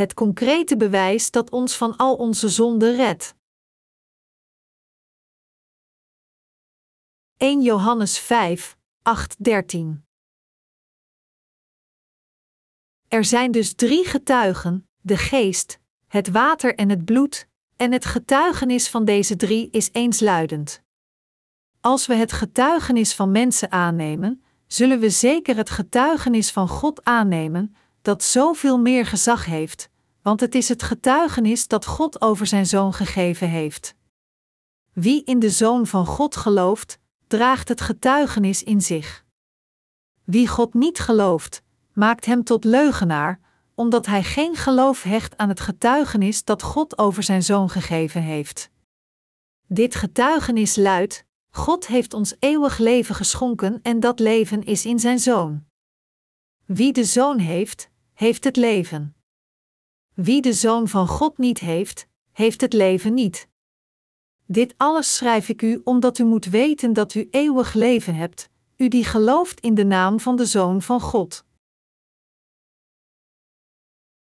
het concrete bewijs dat ons van al onze zonden redt. 1 Johannes 5, 8, 13 Er zijn dus drie getuigen: de geest, het water en het bloed, en het getuigenis van deze drie is eensluidend. Als we het getuigenis van mensen aannemen, zullen we zeker het getuigenis van God aannemen, dat zoveel meer gezag heeft, want het is het getuigenis dat God over zijn zoon gegeven heeft. Wie in de zoon van God gelooft, draagt het getuigenis in zich. Wie God niet gelooft, maakt hem tot leugenaar, omdat hij geen geloof hecht aan het getuigenis dat God over zijn zoon gegeven heeft. Dit getuigenis luidt: God heeft ons eeuwig leven geschonken en dat leven is in zijn zoon. Wie de zoon heeft, heeft het leven. Wie de zoon van God niet heeft, heeft het leven niet. Dit alles schrijf ik u omdat u moet weten dat u eeuwig leven hebt, u die gelooft in de naam van de Zoon van God.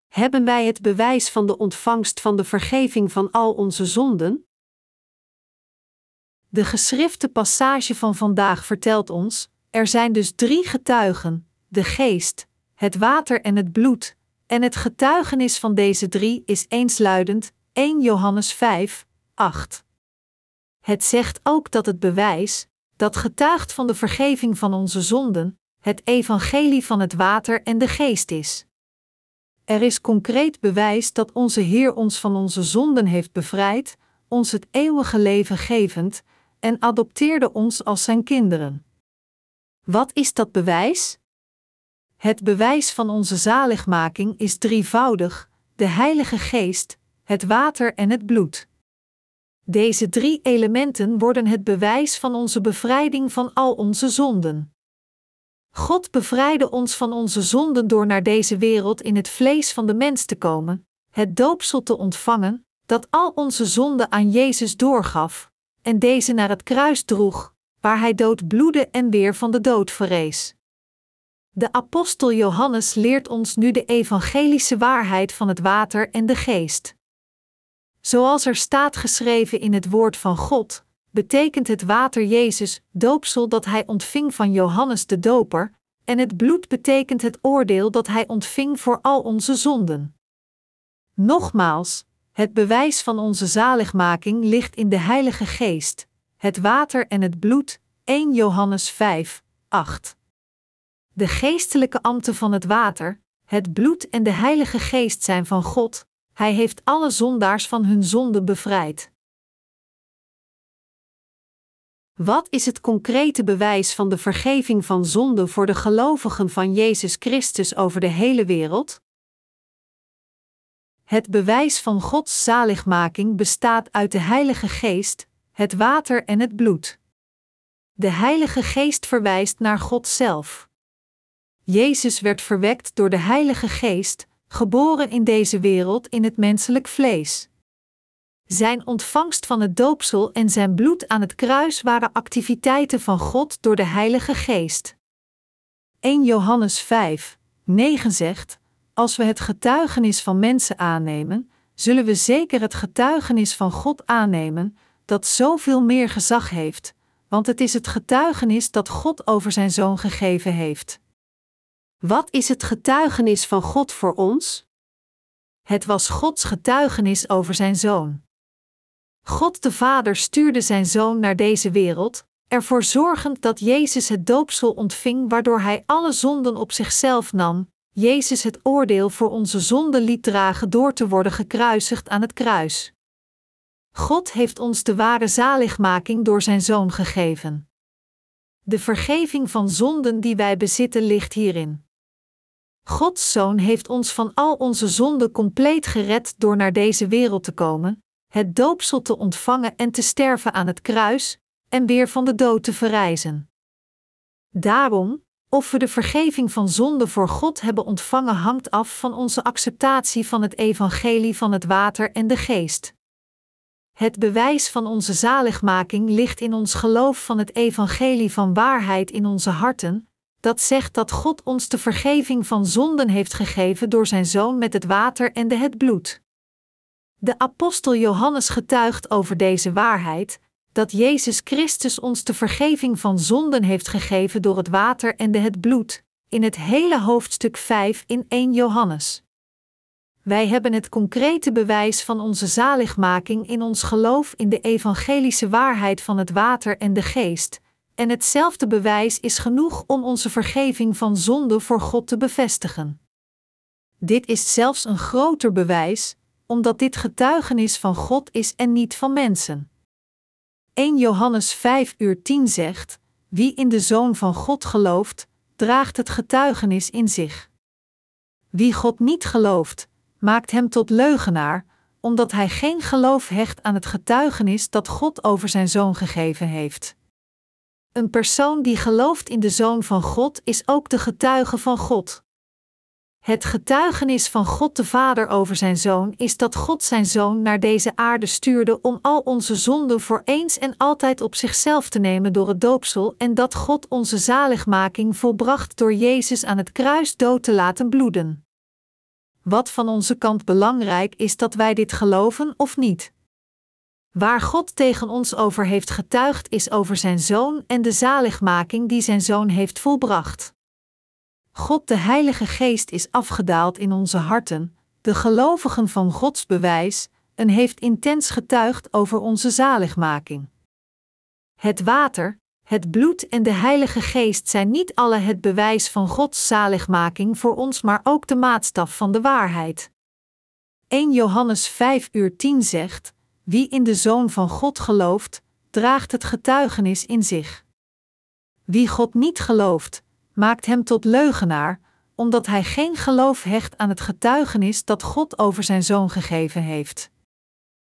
Hebben wij het bewijs van de ontvangst van de vergeving van al onze zonden? De geschrifte passage van vandaag vertelt ons: er zijn dus drie getuigen: de geest, het water en het bloed, en het getuigenis van deze drie is eensluidend 1 Johannes 5, 8. Het zegt ook dat het bewijs, dat getuigt van de vergeving van onze zonden, het evangelie van het water en de geest is. Er is concreet bewijs dat onze Heer ons van onze zonden heeft bevrijd, ons het eeuwige leven gevend, en adopteerde ons als zijn kinderen. Wat is dat bewijs? Het bewijs van onze zaligmaking is drievoudig: de Heilige Geest, het water en het bloed. Deze drie elementen worden het bewijs van onze bevrijding van al onze zonden. God bevrijdde ons van onze zonden door naar deze wereld in het vlees van de mens te komen, het doopsel te ontvangen, dat al onze zonden aan Jezus doorgaf, en deze naar het kruis droeg, waar hij dood bloedde en weer van de dood verrees. De apostel Johannes leert ons nu de evangelische waarheid van het water en de geest. Zoals er staat geschreven in het woord van God, betekent het water Jezus doopsel dat hij ontving van Johannes de Doper, en het bloed betekent het oordeel dat hij ontving voor al onze zonden. Nogmaals, het bewijs van onze zaligmaking ligt in de Heilige Geest, het water en het bloed, 1 Johannes 5, 8. De geestelijke ambten van het water, het bloed en de Heilige Geest zijn van God, Hij heeft alle zondaars van hun zonden bevrijd. Wat is het concrete bewijs van de vergeving van zonde voor de gelovigen van Jezus Christus over de hele wereld? Het bewijs van Gods zaligmaking bestaat uit de Heilige Geest, het water en het bloed. De Heilige Geest verwijst naar God zelf. Jezus werd verwekt door de Heilige Geest, geboren in deze wereld in het menselijk vlees. Zijn ontvangst van het doopsel en zijn bloed aan het kruis waren activiteiten van God door de Heilige Geest. 1 Johannes 5, 9 zegt: Als we het getuigenis van mensen aannemen, zullen we zeker het getuigenis van God aannemen, dat zoveel meer gezag heeft, want het is het getuigenis dat God over zijn zoon gegeven heeft. Wat is het getuigenis van God voor ons? Het was Gods getuigenis over zijn zoon. God de Vader stuurde zijn zoon naar deze wereld, ervoor zorgend dat Jezus het doopsel ontving, waardoor hij alle zonden op zichzelf nam, Jezus het oordeel voor onze zonden liet dragen door te worden gekruisigd aan het kruis. God heeft ons de ware zaligmaking door zijn zoon gegeven. De vergeving van zonden die wij bezitten ligt hierin. Gods Zoon heeft ons van al onze zonden compleet gered door naar deze wereld te komen, het doopsel te ontvangen en te sterven aan het kruis, en weer van de dood te verrijzen. Daarom, of we de vergeving van zonde voor God hebben ontvangen, hangt af van onze acceptatie van het evangelie van het water en de geest. Het bewijs van onze zaligmaking ligt in ons geloof van het evangelie van waarheid in onze harten, dat zegt dat God ons de vergeving van zonden heeft gegeven door zijn zoon met het water en de het bloed. De apostel Johannes getuigt over deze waarheid, dat Jezus Christus ons de vergeving van zonden heeft gegeven door het water en de het bloed, in het hele hoofdstuk 5 in 1 Johannes. Wij hebben het concrete bewijs van onze zaligmaking in ons geloof in de evangelische waarheid van het water en de geest, en hetzelfde bewijs is genoeg om onze vergeving van zonde voor God te bevestigen. Dit is zelfs een groter bewijs, omdat dit getuigenis van God is en niet van mensen. 1 Johannes 5 uur 10 zegt: Wie in de Zoon van God gelooft, draagt het getuigenis in zich. Wie God niet gelooft, maakt hem tot leugenaar, omdat hij geen geloof hecht aan het getuigenis dat God over zijn zoon gegeven heeft. Een persoon die gelooft in de zoon van God is ook de getuige van God. Het getuigenis van God de Vader over zijn zoon is dat God zijn zoon naar deze aarde stuurde om al onze zonden voor eens en altijd op zichzelf te nemen door het doopsel en dat God onze zaligmaking volbracht door Jezus aan het kruis dood te laten bloeden. Wat van onze kant belangrijk is dat wij dit geloven of niet. Waar God tegen ons over heeft getuigd is over zijn zoon en de zaligmaking die zijn zoon heeft volbracht. God de Heilige Geest is afgedaald in onze harten, de gelovigen van Gods bewijs, en heeft intens getuigd over onze zaligmaking. Het water, het bloed en de Heilige Geest zijn niet alle het bewijs van Gods zaligmaking voor ons, maar ook de maatstaf van de waarheid. 1 Johannes 5 uur 10 zegt: Wie in de Zoon van God gelooft, draagt het getuigenis in zich. Wie God niet gelooft, maakt hem tot leugenaar, omdat hij geen geloof hecht aan het getuigenis dat God over zijn zoon gegeven heeft.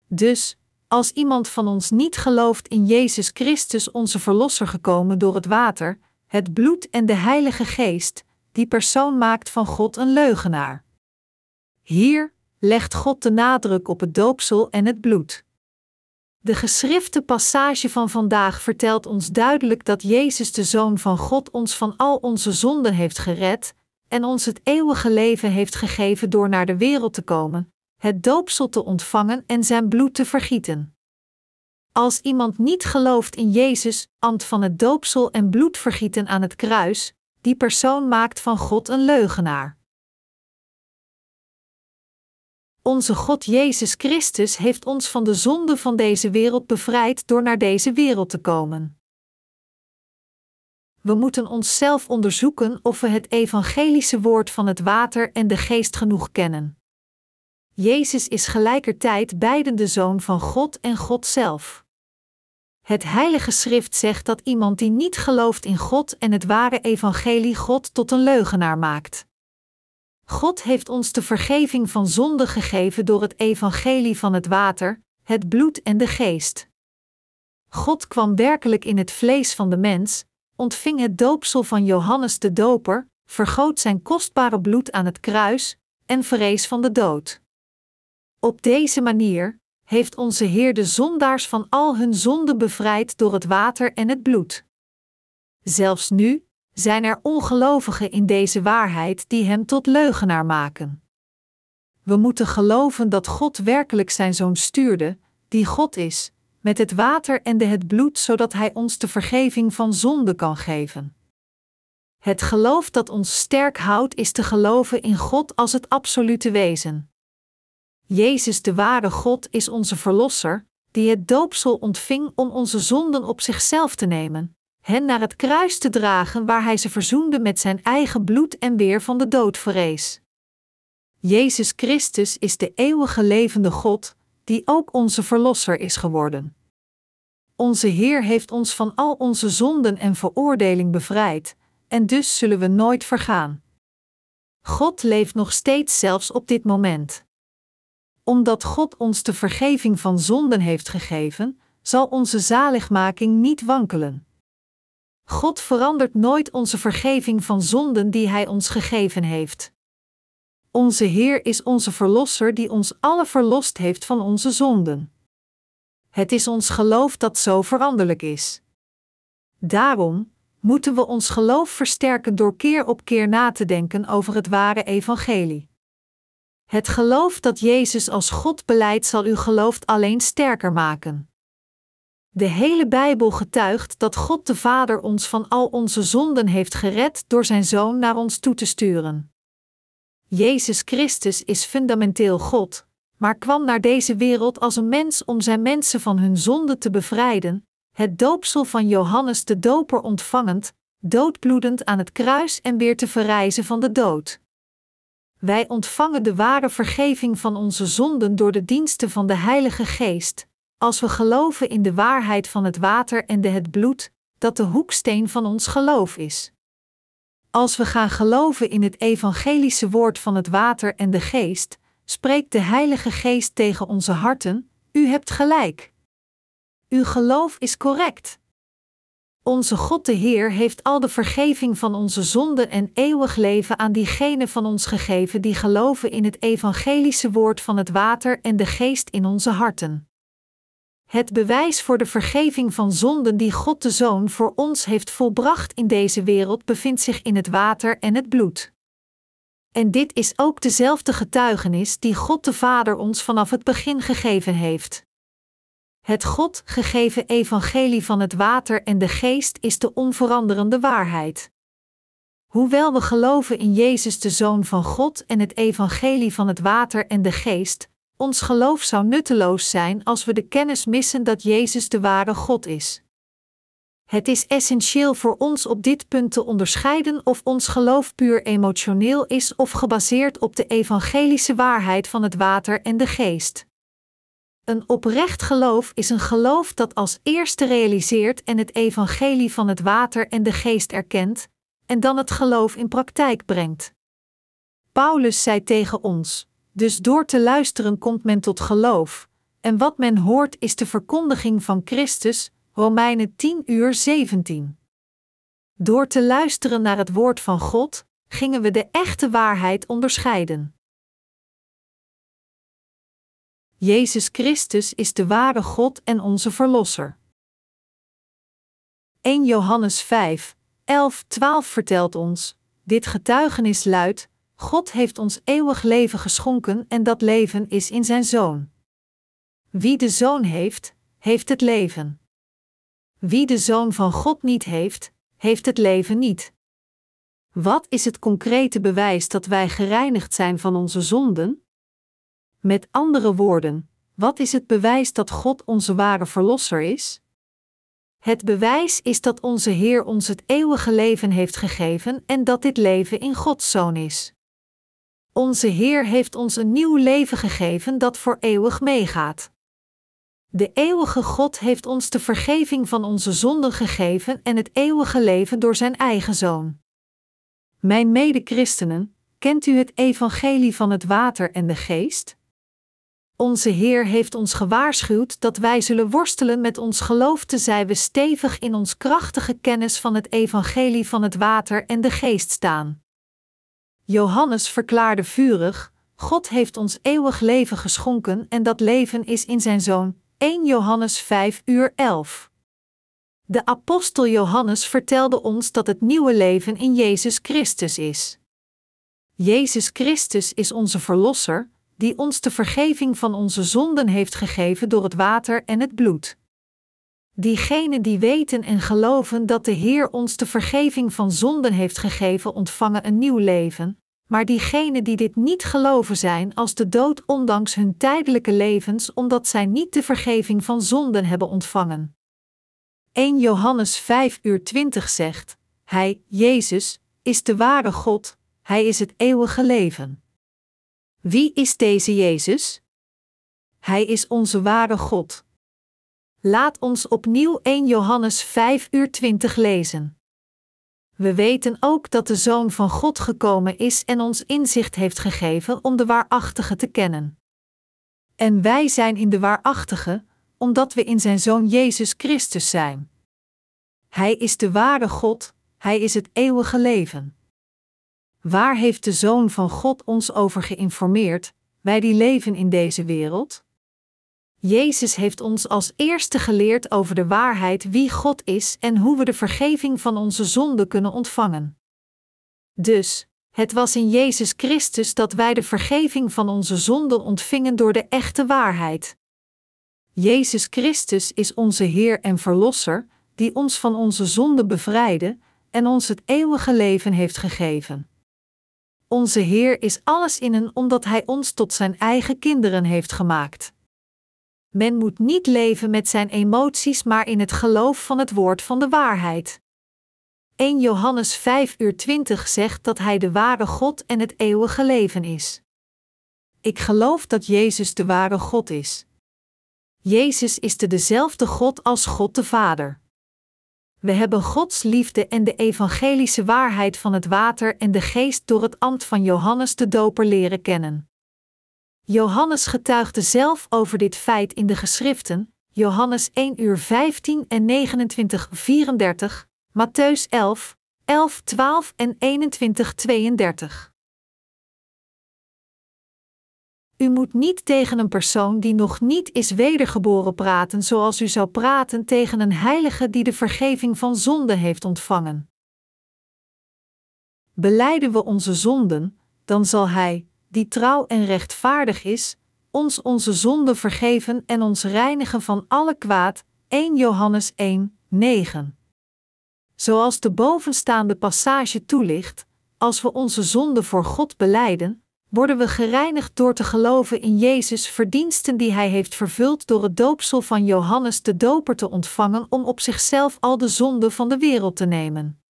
Dus, als iemand van ons niet gelooft in Jezus Christus, onze Verlosser gekomen door het water, het bloed en de Heilige Geest, die persoon maakt van God een leugenaar. Hier legt God de nadruk op het doopsel en het bloed. De geschrifte passage van vandaag vertelt ons duidelijk dat Jezus de Zoon van God ons van al onze zonden heeft gered en ons het eeuwige leven heeft gegeven door naar de wereld te komen, het doopsel te ontvangen en zijn bloed te vergieten. Als iemand niet gelooft in Jezus, ambt van het doopsel en bloedvergieten aan het kruis, die persoon maakt van God een leugenaar. Onze God Jezus Christus heeft ons van de zonde van deze wereld bevrijd door naar deze wereld te komen. We moeten onszelf onderzoeken of we het evangelische woord van het water en de geest genoeg kennen. Jezus is gelijkertijd beiden de zoon van God en God zelf. Het Heilige Schrift zegt dat iemand die niet gelooft in God en het ware evangelie God tot een leugenaar maakt. God heeft ons de vergeving van zonde gegeven door het evangelie van het water, het bloed en de geest. God kwam werkelijk in het vlees van de mens, ontving het doopsel van Johannes de Doper, vergoot zijn kostbare bloed aan het kruis en verrees van de dood. Op deze manier heeft onze Heer de zondaars van al hun zonden bevrijd door het water en het bloed. Zelfs nu, zijn er ongelovigen in deze waarheid die hem tot leugenaar maken. We moeten geloven dat God werkelijk zijn zoon stuurde, die God is, met het water en de het bloed, zodat hij ons de vergeving van zonde kan geven. Het geloof dat ons sterk houdt is te geloven in God als het absolute wezen. Jezus, de ware God, is onze Verlosser, die het doopsel ontving om onze zonden op zichzelf te nemen, hen naar het kruis te dragen waar hij ze verzoende met zijn eigen bloed en weer van de dood verrees. Jezus Christus is de eeuwige levende God, die ook onze Verlosser is geworden. Onze Heer heeft ons van al onze zonden en veroordeling bevrijd, en dus zullen we nooit vergaan. God leeft nog steeds zelfs op dit moment. Omdat God ons de vergeving van zonden heeft gegeven, zal onze zaligmaking niet wankelen. God verandert nooit onze vergeving van zonden die Hij ons gegeven heeft. Onze Heer is onze Verlosser die ons alle verlost heeft van onze zonden. Het is ons geloof dat zo veranderlijk is. Daarom, moeten we ons geloof versterken door keer op keer na te denken over het ware evangelie. Het geloof dat Jezus als God beleidt zal uw geloof alleen sterker maken. De hele Bijbel getuigt dat God de Vader ons van al onze zonden heeft gered door zijn Zoon naar ons toe te sturen. Jezus Christus is fundamenteel God, maar kwam naar deze wereld als een mens om zijn mensen van hun zonden te bevrijden, het doopsel van Johannes de Doper ontvangend, doodbloedend aan het kruis en weer te verrijzen van de dood. Wij ontvangen de ware vergeving van onze zonden door de diensten van de Heilige Geest, als we geloven in de waarheid van het water en de het bloed, dat de hoeksteen van ons geloof is. Als we gaan geloven in het evangelische woord van het water en de geest, spreekt de Heilige Geest tegen onze harten: U hebt gelijk. Uw geloof is correct. Onze God de Heer heeft al de vergeving van onze zonden en eeuwig leven aan diegenen van ons gegeven die geloven in het evangelische woord van het water en de geest in onze harten. Het bewijs voor de vergeving van zonden die God de Zoon voor ons heeft volbracht in deze wereld bevindt zich in het water en het bloed. En dit is ook dezelfde getuigenis die God de Vader ons vanaf het begin gegeven heeft. Het God gegeven evangelie van het water en de geest is de onveranderende waarheid. Hoewel we geloven in Jezus de Zoon van God en het evangelie van het water en de geest, ons geloof zou nutteloos zijn als we de kennis missen dat Jezus de ware God is. Het is essentieel voor ons op dit punt te onderscheiden of ons geloof puur emotioneel is of gebaseerd op de evangelische waarheid van het water en de geest. Een oprecht geloof is een geloof dat als eerste realiseert en het evangelie van het water en de geest erkent, en dan het geloof in praktijk brengt. Paulus zei tegen ons: Dus door te luisteren komt men tot geloof, en wat men hoort is de verkondiging van Christus, Romeinen 10 uur 17. Door te luisteren naar het woord van God, gingen we de echte waarheid onderscheiden. Jezus Christus is de ware God en onze Verlosser. 1 Johannes 5, 11, 12 vertelt ons: Dit getuigenis luidt: God heeft ons eeuwig leven geschonken en dat leven is in zijn Zoon. Wie de Zoon heeft, heeft het leven. Wie de Zoon van God niet heeft, heeft het leven niet. Wat is het concrete bewijs dat wij gereinigd zijn van onze zonden? Met andere woorden, wat is het bewijs dat God onze ware Verlosser is? Het bewijs is dat onze Heer ons het eeuwige leven heeft gegeven en dat dit leven in Gods Zoon is. Onze Heer heeft ons een nieuw leven gegeven dat voor eeuwig meegaat. De eeuwige God heeft ons de vergeving van onze zonden gegeven en het eeuwige leven door zijn eigen Zoon. Mijn mede-christenen, kent u het evangelie van het water en de geest? Onze Heer heeft ons gewaarschuwd dat wij zullen worstelen met ons geloof te zij we stevig in ons krachtige kennis van het evangelie van het water en de geest staan. Johannes verklaarde vurig: God heeft ons eeuwig leven geschonken en dat leven is in zijn Zoon. 1 Johannes 5 uur 11. De apostel Johannes vertelde ons dat het nieuwe leven in Jezus Christus is. Jezus Christus is onze Verlosser, die ons de vergeving van onze zonden heeft gegeven door het water en het bloed. Diegenen die weten en geloven dat de Heer ons de vergeving van zonden heeft gegeven, ontvangen een nieuw leven, maar diegenen die dit niet geloven zijn als de dood ondanks hun tijdelijke levens omdat zij niet de vergeving van zonden hebben ontvangen. 1 Johannes 5 uur 20 zegt, Hij, Jezus, is de ware God, Hij is het eeuwige leven. Wie is deze Jezus? Hij is onze ware God. Laat ons opnieuw 1 Johannes 5 uur 20 lezen. We weten ook dat de Zoon van God gekomen is en ons inzicht heeft gegeven om de waarachtige te kennen. En wij zijn in de waarachtige, omdat we in zijn Zoon Jezus Christus zijn. Hij is de ware God, Hij is het eeuwige leven. Waar heeft de Zoon van God ons over geïnformeerd, wij die leven in deze wereld? Jezus heeft ons als eerste geleerd over de waarheid wie God is en hoe we de vergeving van onze zonden kunnen ontvangen. Dus, het was in Jezus Christus dat wij de vergeving van onze zonden ontvingen door de echte waarheid. Jezus Christus is onze Heer en Verlosser, die ons van onze zonden bevrijdde en ons het eeuwige leven heeft gegeven. Onze Heer is alles in en omdat Hij ons tot Zijn eigen kinderen heeft gemaakt. Men moet niet leven met zijn emoties, maar in het geloof van het woord van de waarheid. 1 Johannes 5 uur 20 zegt dat Hij de ware God en het eeuwige leven is. Ik geloof dat Jezus de ware God is. Jezus is de dezelfde God als God de Vader. We hebben Gods liefde en de evangelische waarheid van het water en de geest door het ambt van Johannes de Doper leren kennen. Johannes getuigde zelf over dit feit in de geschriften, Johannes 1 uur 15 en 29 34, Matthäus 11, 11 12 en 21 32. U moet niet tegen een persoon die nog niet is wedergeboren praten zoals u zou praten tegen een heilige die de vergeving van zonde heeft ontvangen. Beleiden we onze zonden, dan zal Hij, die trouw en rechtvaardig is, ons onze zonden vergeven en ons reinigen van alle kwaad. 1 Johannes 1, 9. Zoals de bovenstaande passage toelicht, als we onze zonden voor God beleiden, worden we gereinigd door te geloven in Jezus' verdiensten die Hij heeft vervuld door het doopsel van Johannes de Doper te ontvangen om op zichzelf al de zonden van de wereld te nemen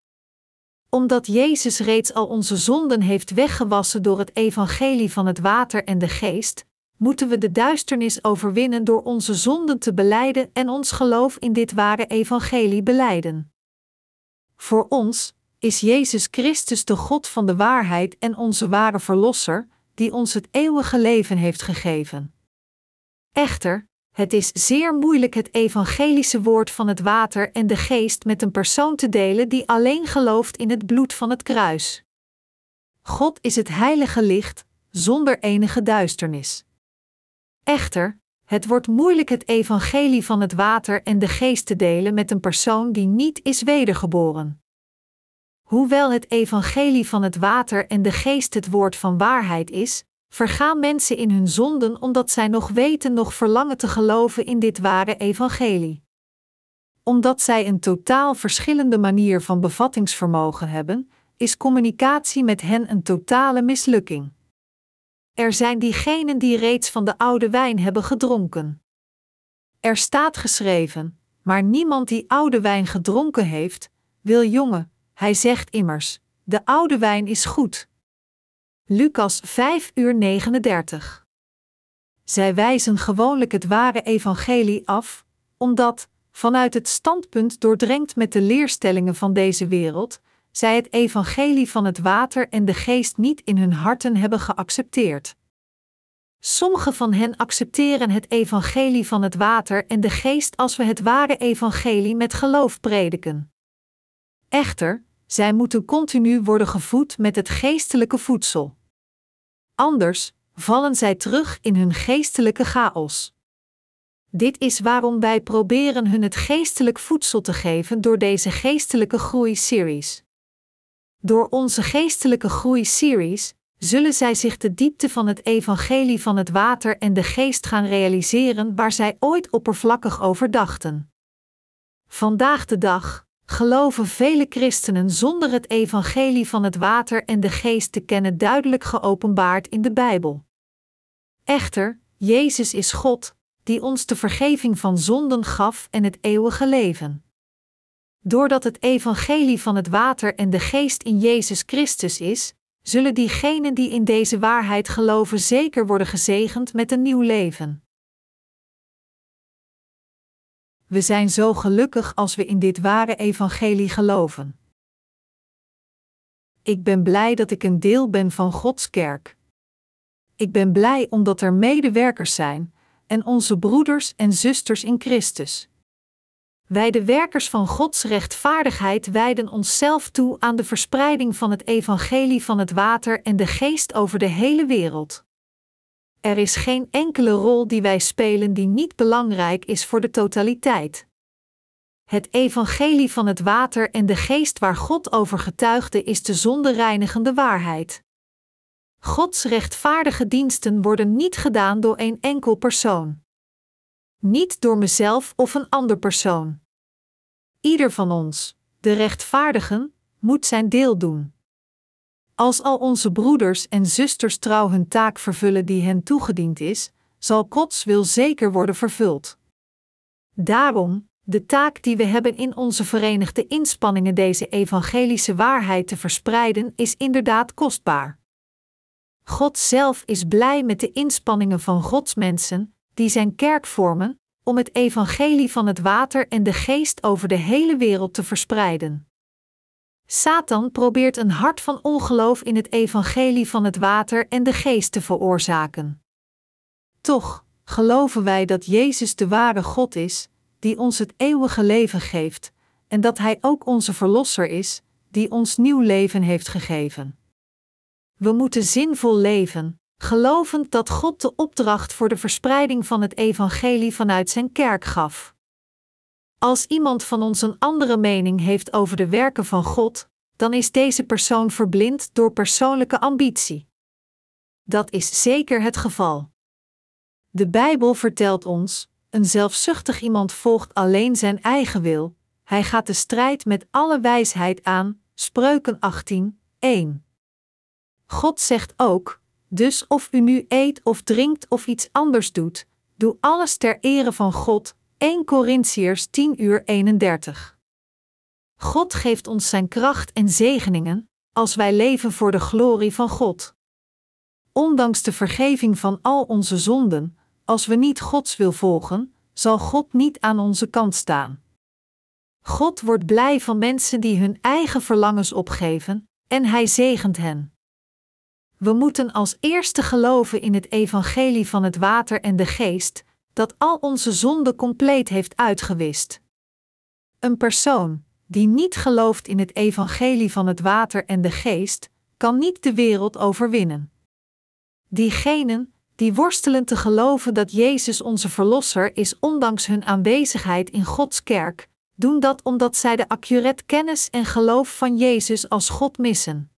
omdat Jezus reeds al onze zonden heeft weggewassen door het evangelie van het water en de geest, moeten we de duisternis overwinnen door onze zonden te beleiden en ons geloof in dit ware evangelie beleiden. Voor ons is Jezus Christus de God van de waarheid en onze ware Verlosser, die ons het eeuwige leven heeft gegeven. Echter, het is zeer moeilijk het evangelische woord van het water en de geest met een persoon te delen die alleen gelooft in het bloed van het kruis. God is het heilige licht, zonder enige duisternis. Echter, het wordt moeilijk het evangelie van het water en de geest te delen met een persoon die niet is wedergeboren. Hoewel het evangelie van het water en de geest het woord van waarheid is, vergaan mensen in hun zonden omdat zij nog weten nog verlangen te geloven in dit ware evangelie. Omdat zij een totaal verschillende manier van bevattingsvermogen hebben, is communicatie met hen een totale mislukking. Er zijn diegenen die reeds van de oude wijn hebben gedronken. Er staat geschreven, maar niemand die oude wijn gedronken heeft, wil jonge, hij zegt immers: de oude wijn is goed, Lucas 5 uur 39. Zij wijzen gewoonlijk het ware evangelie af, omdat, vanuit het standpunt doordrenkt met de leerstellingen van deze wereld, zij het evangelie van het water en de geest niet in hun harten hebben geaccepteerd. Sommigen van hen accepteren het evangelie van het water en de geest als we het ware evangelie met geloof prediken. Echter, zij moeten continu worden gevoed met het geestelijke voedsel anders vallen zij terug in hun geestelijke chaos. Dit is waarom wij proberen hun het geestelijk voedsel te geven door deze geestelijke groei-series. Door onze geestelijke groei-series zullen zij zich de diepte van het evangelie van het water en de geest gaan realiseren waar zij ooit oppervlakkig over dachten. Vandaag de dag, geloven vele christenen zonder het evangelie van het water en de geest te kennen duidelijk geopenbaard in de Bijbel. Echter, Jezus is God, die ons de vergeving van zonden gaf en het eeuwige leven. Doordat het evangelie van het water en de geest in Jezus Christus is, zullen diegenen die in deze waarheid geloven zeker worden gezegend met een nieuw leven. We zijn zo gelukkig als we in dit ware evangelie geloven. Ik ben blij dat ik een deel ben van Gods kerk. Ik ben blij omdat er medewerkers zijn en onze broeders en zusters in Christus. Wij, de werkers van Gods rechtvaardigheid, wijden onszelf toe aan de verspreiding van het evangelie van het water en de geest over de hele wereld. Er is geen enkele rol die wij spelen die niet belangrijk is voor de totaliteit. Het evangelie van het water en de geest waar God over getuigde is de zondereinigende waarheid. Gods rechtvaardige diensten worden niet gedaan door een enkel persoon. Niet door mezelf of een ander persoon. Ieder van ons, de rechtvaardigen, moet zijn deel doen. Als al onze broeders en zusters trouw hun taak vervullen die hen toegediend is, zal Gods wil zeker worden vervuld. Daarom, de taak die we hebben in onze verenigde inspanningen deze evangelische waarheid te verspreiden, is inderdaad kostbaar. God zelf is blij met de inspanningen van Gods mensen, die zijn kerk vormen, om het evangelie van het water en de geest over de hele wereld te verspreiden. Satan probeert een hart van ongeloof in het evangelie van het water en de geest te veroorzaken. Toch geloven wij dat Jezus de ware God is, die ons het eeuwige leven geeft, en dat Hij ook onze Verlosser is, die ons nieuw leven heeft gegeven. We moeten zinvol leven, gelovend dat God de opdracht voor de verspreiding van het evangelie vanuit zijn kerk gaf. Als iemand van ons een andere mening heeft over de werken van God, dan is deze persoon verblind door persoonlijke ambitie. Dat is zeker het geval. De Bijbel vertelt ons: een zelfzuchtig iemand volgt alleen zijn eigen wil, hij gaat de strijd met alle wijsheid aan. Spreuken 18, 1. God zegt ook: Dus of u nu eet of drinkt of iets anders doet, doe alles ter ere van God. 1 Corinthiërs 10 uur 31. God geeft ons zijn kracht en zegeningen, als wij leven voor de glorie van God. Ondanks de vergeving van al onze zonden, als we niet Gods wil volgen, zal God niet aan onze kant staan. God wordt blij van mensen die hun eigen verlangens opgeven, en Hij zegent hen. We moeten als eerste geloven in het evangelie van het water en de geest, dat al onze zonden compleet heeft uitgewist. Een persoon die niet gelooft in het evangelie van het water en de geest, kan niet de wereld overwinnen. Diegenen die worstelen te geloven dat Jezus onze Verlosser is, ondanks hun aanwezigheid in Gods kerk, doen dat omdat zij de accurate kennis en geloof van Jezus als God missen.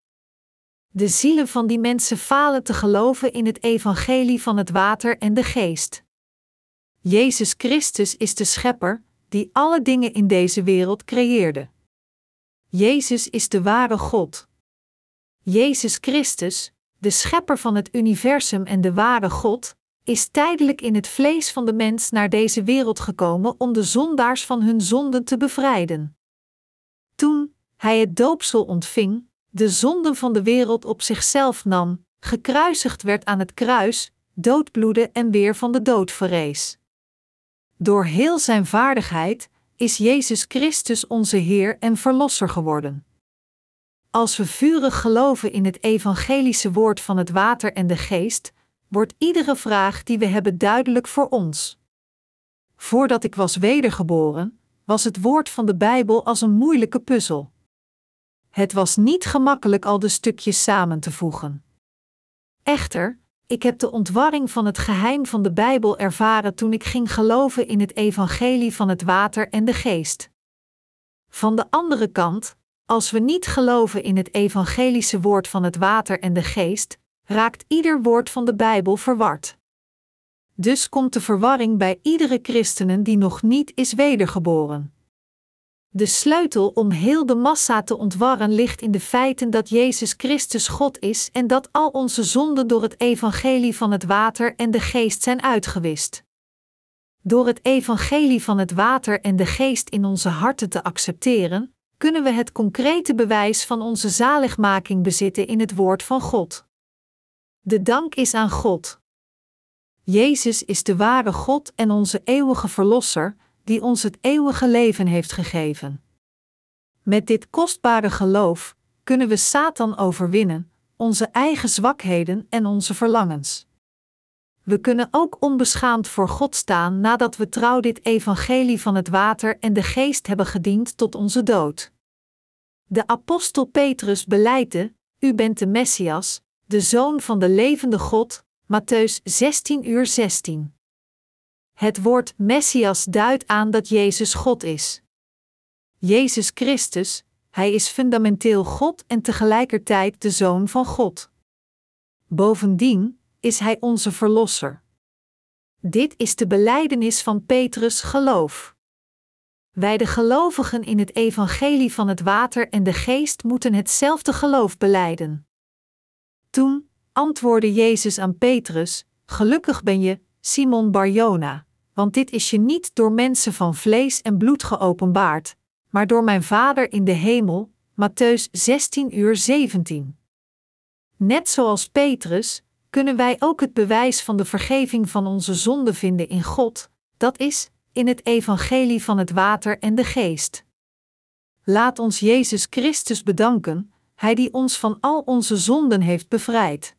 De zielen van die mensen falen te geloven in het evangelie van het water en de geest. Jezus Christus is de Schepper, die alle dingen in deze wereld creëerde. Jezus is de ware God. Jezus Christus, de schepper van het universum en de ware God, is tijdelijk in het vlees van de mens naar deze wereld gekomen om de zondaars van hun zonden te bevrijden. Toen hij het doopsel ontving, de zonden van de wereld op zichzelf nam, gekruisigd werd aan het kruis, doodbloedde en weer van de dood verrees. Door heel zijn vaardigheid is Jezus Christus onze Heer en Verlosser geworden. Als we vurig geloven in het evangelische woord van het water en de geest, wordt iedere vraag die we hebben duidelijk voor ons. Voordat ik was wedergeboren, was het woord van de Bijbel als een moeilijke puzzel. Het was niet gemakkelijk al de stukjes samen te voegen. Echter, ik heb de ontwarring van het geheim van de Bijbel ervaren toen ik ging geloven in het evangelie van het water en de geest. Van de andere kant, als we niet geloven in het evangelische woord van het water en de geest, raakt ieder woord van de Bijbel verward. Dus komt de verwarring bij iedere christenen die nog niet is wedergeboren. De sleutel om heel de massa te ontwarren ligt in de feiten dat Jezus Christus God is en dat al onze zonden door het evangelie van het water en de geest zijn uitgewist. Door het evangelie van het water en de geest in onze harten te accepteren, kunnen we het concrete bewijs van onze zaligmaking bezitten in het woord van God. De dank is aan God. Jezus is de ware God en onze eeuwige Verlosser, die ons het eeuwige leven heeft gegeven. Met dit kostbare geloof kunnen we Satan overwinnen, onze eigen zwakheden en onze verlangens. We kunnen ook onbeschaamd voor God staan nadat we trouw dit evangelie van het water en de geest hebben gediend tot onze dood. De apostel Petrus beleidde: U bent de Messias, de zoon van de levende God, Matthäus 16 uur 16. Het woord Messias duidt aan dat Jezus God is. Jezus Christus, Hij is fundamenteel God en tegelijkertijd de Zoon van God. Bovendien is Hij onze Verlosser. Dit is de beleidenis van Petrus geloof. Wij de gelovigen in het evangelie van het water en de geest moeten hetzelfde geloof beleiden. Toen antwoordde Jezus aan Petrus: Gelukkig ben je, Simon Barjona, want dit is je niet door mensen van vlees en bloed geopenbaard, maar door mijn Vader in de hemel. Matthäus 16 uur 17. Net zoals Petrus, kunnen wij ook het bewijs van de vergeving van onze zonden vinden in God, dat is, in het evangelie van het water en de geest. Laat ons Jezus Christus bedanken, Hij die ons van al onze zonden heeft bevrijd.